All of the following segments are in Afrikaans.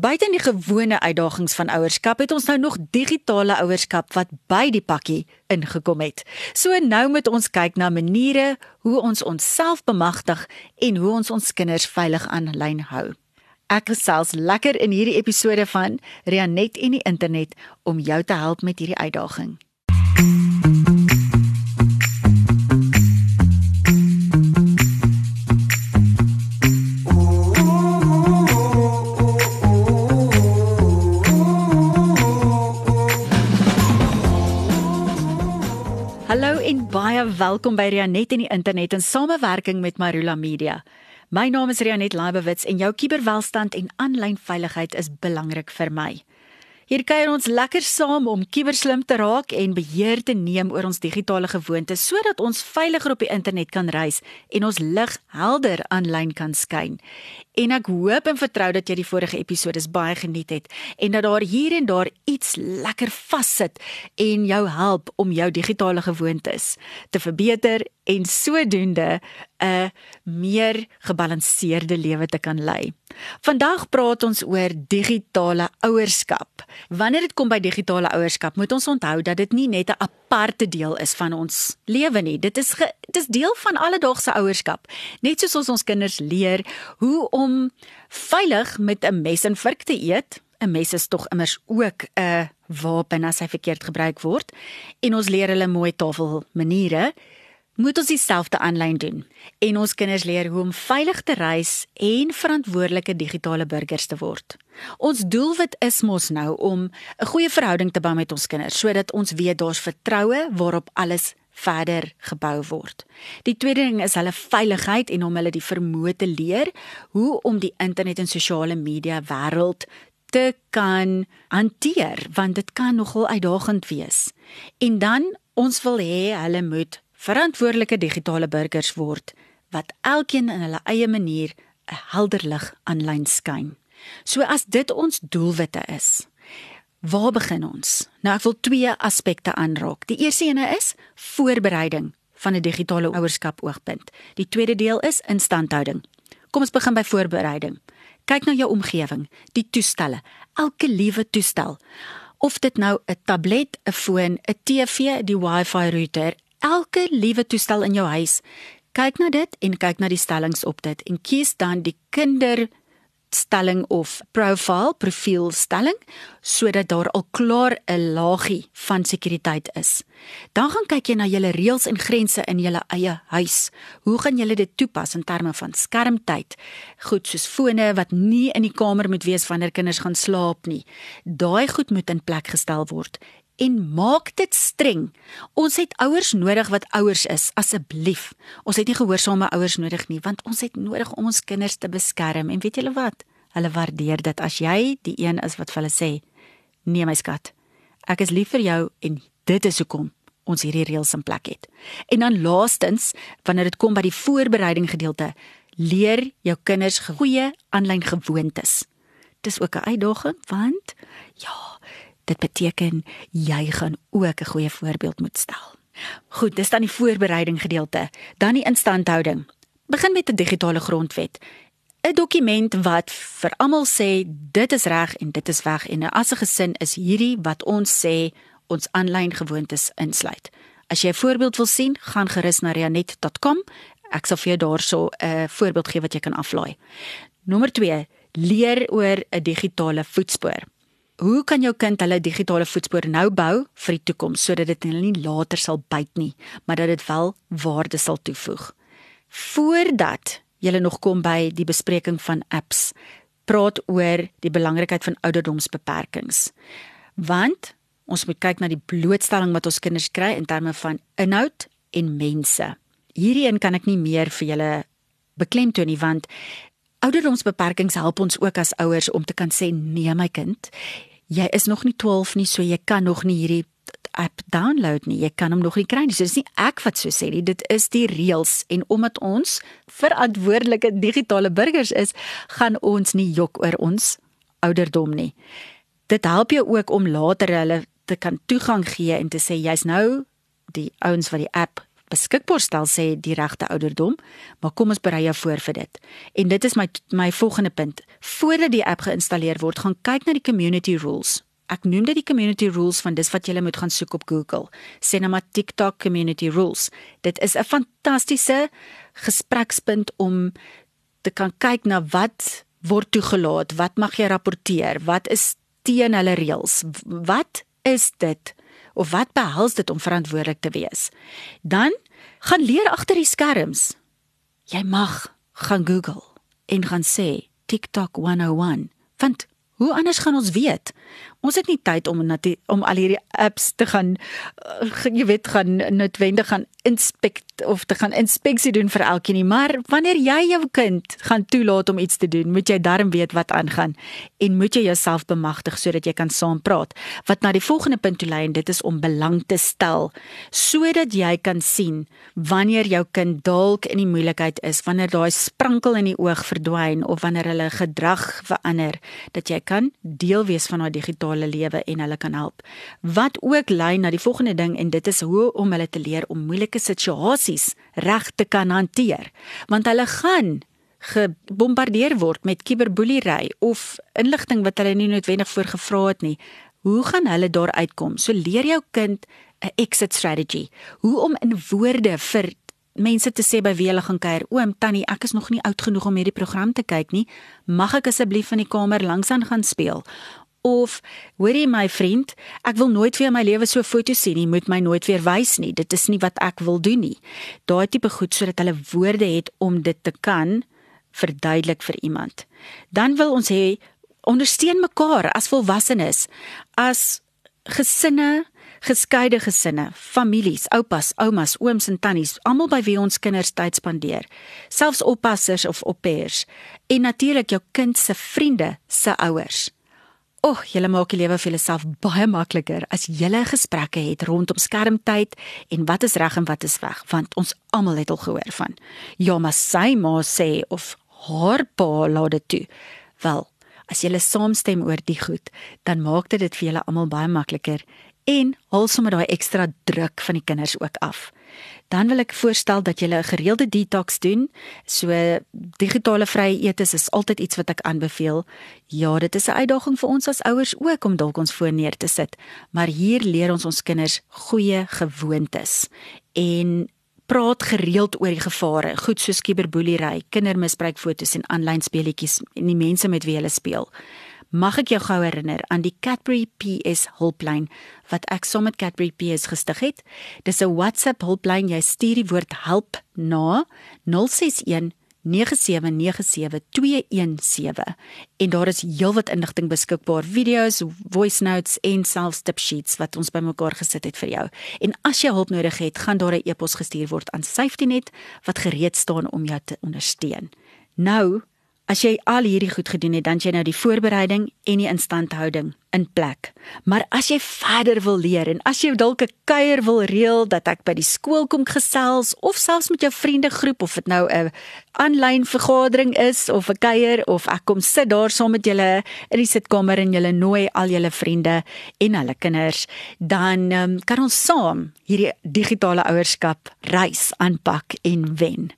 Buite die gewone uitdagings van ouerskap het ons nou nog digitale ouerskap wat by die pakkie ingekom het. So nou moet ons kyk na maniere hoe ons onsself bemagtig en hoe ons ons kinders veilig aanlyn hou. Ek gesels lekker in hierdie episode van Rianet en die internet om jou te help met hierdie uitdaging. Baie welkom by Rianet en die internet in samewerking met Marula Media. My naam is Rianet Laibewitz en jou kuberwelstand en aanlyn veiligheid is belangrik vir my. Hier kuier ons lekker saam om kuberslim te raak en beheer te neem oor ons digitale gewoontes sodat ons veiliger op die internet kan reis en ons lig helder aanlyn kan skyn. En ek hoop en vertrou dat jy die vorige episode baie geniet het en dat daar hier en daar iets lekker vassit en jou help om jou digitale gewoontes te verbeter en sodoende 'n meer gebalanseerde lewe te kan lei. Vandag praat ons oor digitale ouerskap. Wanneer dit kom by digitale ouerskap, moet ons onthou dat dit nie net 'n aparte deel is van ons lewe nie. Dit is ge, dit is deel van alledaagse ouerskap. Net soos ons ons kinders leer hoe om veilig met 'n mes en vork te eet. 'n Mes is tog immers ook 'n wapen as hy verkeerd gebruik word en ons leer hulle mooi tafel maniere moet ons dieselfde aanlyn doen en ons kinders leer hoe om veilig te reis en verantwoordelike digitale burgers te word. Ons doelwit is mos nou om 'n goeie verhouding te bou met ons kinders sodat ons weet daar's vertroue waarop alles verder gebou word. Die tweede ding is hulle veiligheid en om hulle die vermoë te leer hoe om die internet en sosiale media wêreld te kan hanteer want dit kan nogal uitdagend wees. En dan ons wil hê hulle moet verantwoordelike digitale burgers word wat elkeen in hulle eie manier 'n helder lig aanlyn skyn. So as dit ons doelwitte is, waar begin ons? Nou ek wil twee aspekte aanraak. Die eerste ene is voorbereiding van 'n digitale ouerskap oogpunt. Die tweede deel is instandhouding. Kom ons begin by voorbereiding. Kyk na jou omgewing, die toestelle, elke liewe toestel. Of dit nou 'n tablet, 'n foon, 'n TV, die Wi-Fi router, elke liewe toestel in jou huis. Kyk na dit en kyk na die stellings op dit en kies dan die kinder stelling of profile profielstelling sodat daar al klaar 'n laagie van sekuriteit is. Dan gaan kyk jy na julle reëls en grense in julle eie huis. Hoe gaan julle dit toepas in terme van skermtyd? Goed soos fone wat nie in die kamer moet wees wanneer kinders gaan slaap nie. Daai goed moet in plek gestel word en maak dit streng. Ons het ouers nodig wat ouers is, asseblief. Ons het nie gehoorsame ouers nodig nie, want ons het nodig om ons kinders te beskerm. En weet julle wat? Hulle waardeer dit as jy die een is wat vir hulle sê: "Nee my skat, ek is lief vir jou en dit is hoekom ons hierdie reëls in plek het." En dan laastens, wanneer dit kom by die voorbereiding gedeelte, leer jou kinders goeie aanlyn gewoontes. Dis ook 'n uitdaging want ja, Dit beteken jy gaan ook 'n goeie voorbeeld moet stel. Goed, dis dan die voorbereiding gedeelte. Dan die instandhouding. Begin met 'n digitale grondwet. 'n Dokument wat vir almal sê dit is reg en dit is weg en as 'n gesin is hierdie wat ons sê ons aanlyn gewoontes insluit. As jy 'n voorbeeld wil sien, gaan gerus na rianet.com. Ek sal vir jou daarso 'n voorbeeld gee wat jy kan aflaai. Nommer 2: Leer oor 'n digitale voetspoor hoe kan jou kind hulle digitale voetspoor nou bou vir die toekoms sodat dit hulle nie later sal byt nie, maar dat dit wel waarde sal toevoeg. Voordat jy nog kom by die bespreking van apps, praat oor die belangrikheid van ouderdomsbeperkings. Want ons moet kyk na die blootstelling wat ons kinders kry in terme van inhoud en mense. Hierdie kan ek nie meer vir julle beklemtoon nie want ouderdomsbeperkings help ons ook as ouers om te kan sê nee my kind jy is nog nie 12 nie, so jy kan nog nie hierdie app download nie. Jy kan hom nog nie kry nie. So dis nie ek wat so sê nie. Dit is die reëls en omdat ons verantwoordelike digitale burgers is, gaan ons nie jok oor ons ouderdom nie. Dit help jou ook om later hulle te kan toegang gee en te sê jy's nou die ouens wat die app beskikbaar stel sê die regte ouderdom, maar kom ons berei jou voor vir dit. En dit is my my volgende punt. Voordat die app geïnstalleer word, gaan kyk na die community rules. Ek noem dit die community rules van dis wat jy moet gaan soek op Google. Sê nou maar TikTok community rules. Dit is 'n fantastiese gesprekspunt om te kan kyk na wat word toegelaat, wat mag jy rapporteer, wat is teen hulle reëls, wat is dit of wat behels dit om verantwoordelik te wees. Dan gaan leer agter die skerms. Jy mag gaan Google en gaan sê TikTok 101. Want hoe anders gaan ons weet? Ons het nie tyd om om al hierdie apps te gaan uh, jy weet gaan noodwendig gaan inspek of te gaan inspeksie doen vir elkeen nie, maar wanneer jy jou kind gaan toelaat om iets te doen, moet jy darm weet wat aangaan en moet jy jouself bemagtig sodat jy kan saam praat. Wat na die volgende punt toe lei en dit is om belang te stel sodat jy kan sien wanneer jou kind dalk in die moeilikheid is, wanneer daai sprankel in die oog verdwyn of wanneer hulle gedrag verander, dat jy kan deel wees van daai digitale lewe en hulle kan help. Wat ook lei na die volgende ding en dit is hoe om hulle te leer om moeilike situasies reg te kan hanteer, want hulle gaan gebombardeer word met kiberboelery of inligting wat hulle nie noodwendig voorgevra het nie. Hoe gaan hulle daar uitkom? So leer jou kind 'n exit strategy. Hoe om in woorde vir mense te sê by wie hulle gaan kuier. Oom, tannie, ek is nog nie oud genoeg om hierdie program te kyk nie. Mag ek asseblief in die kamer langs aan gaan speel? Of hoorie my vriend, ek wil nooit weer my lewe so foto sien nie, moet my nooit weer wys nie. Dit is nie wat ek wil doen nie. Daai tipe goed sodat hulle woorde het om dit te kan verduidelik vir iemand. Dan wil ons hê ondersteun mekaar as volwassenes, as gesinne, geskeide gesinne, families, oupas, oumas, ooms en tannies, almal by wie ons kinders tyd spandeer, selfs oppassers of oppers en natuurlik jou kind se vriende se ouers. O, oh, julle maak die lewe vir julleself baie makliker as julle gesprekke het rondom skermtyd en wat is reg en wat is weg, want ons almal het al gehoor van. Ja, maar sy ma sê of haar pa laat dit toe. Wel, as julle saamstem oor die goed, dan maak dit dit vir julle almal baie makliker en haal sommer daai ekstra druk van die kinders ook af dan wil ek voorstel dat jy 'n gereelde detox doen. So digitale vrye eetes is altyd iets wat ek aanbeveel. Ja, dit is 'n uitdaging vir ons as ouers ook om dalk ons voor neer te sit, maar hier leer ons ons kinders goeie gewoontes en praat gereeld oor die gevare, goed soos kiberboelery, kindermisbruikfoto's en aanlyn speletjies en die mense met wie hulle speel mag ek jou gou herinner aan die Cadbury PS hulplyn wat ek saam met Cadbury PS gestig het. Dis 'n WhatsApp hulplyn. Jy stuur die woord help na 061 9797217 en daar is heelwat inligting beskikbaar video's, voice notes en selfs tip sheets wat ons bymekaar gesit het vir jou. En as jy hulp nodig het, gaan daar 'n e-pos gestuur word aan SafetyNet wat gereed staan om jou te ondersteun. Nou As jy al hierdie goed gedoen het, dan jy nou die voorbereiding en die instandhouding in plek. Maar as jy verder wil leer en as jy dalk 'n kuier wil reël dat ek by die skool kom gesels of selfs met jou vriendegroep of dit nou 'n aanlyn vergadering is of 'n kuier of ek kom sit daar saam met julle in die sitkamer en julle nooi al julle vriende en hulle kinders, dan um, kan ons saam hierdie digitale ouerskap reis aanpak en wen.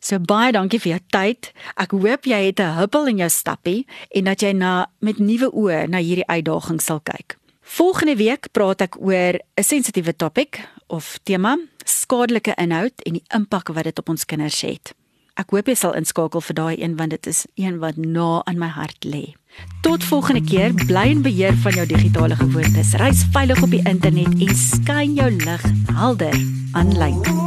So baie dankie vir jou tyd. Ek hoop jy het 'n huppel in jou stappie en dat jy na met nuwe oë na hierdie uitdaging sal kyk. Volgende week praat ek oor 'n sensitiewe topik of tema, skadelike inhoud en die impak wat dit op ons kinders het. Ek hoop jy sal inskakel vir daai een want dit is een wat na aan my hart lê. Tot volgende keer, bly in beheer van jou digitale gewoontes. Reis veilig op die internet en skyn jou lig helder aanlyn.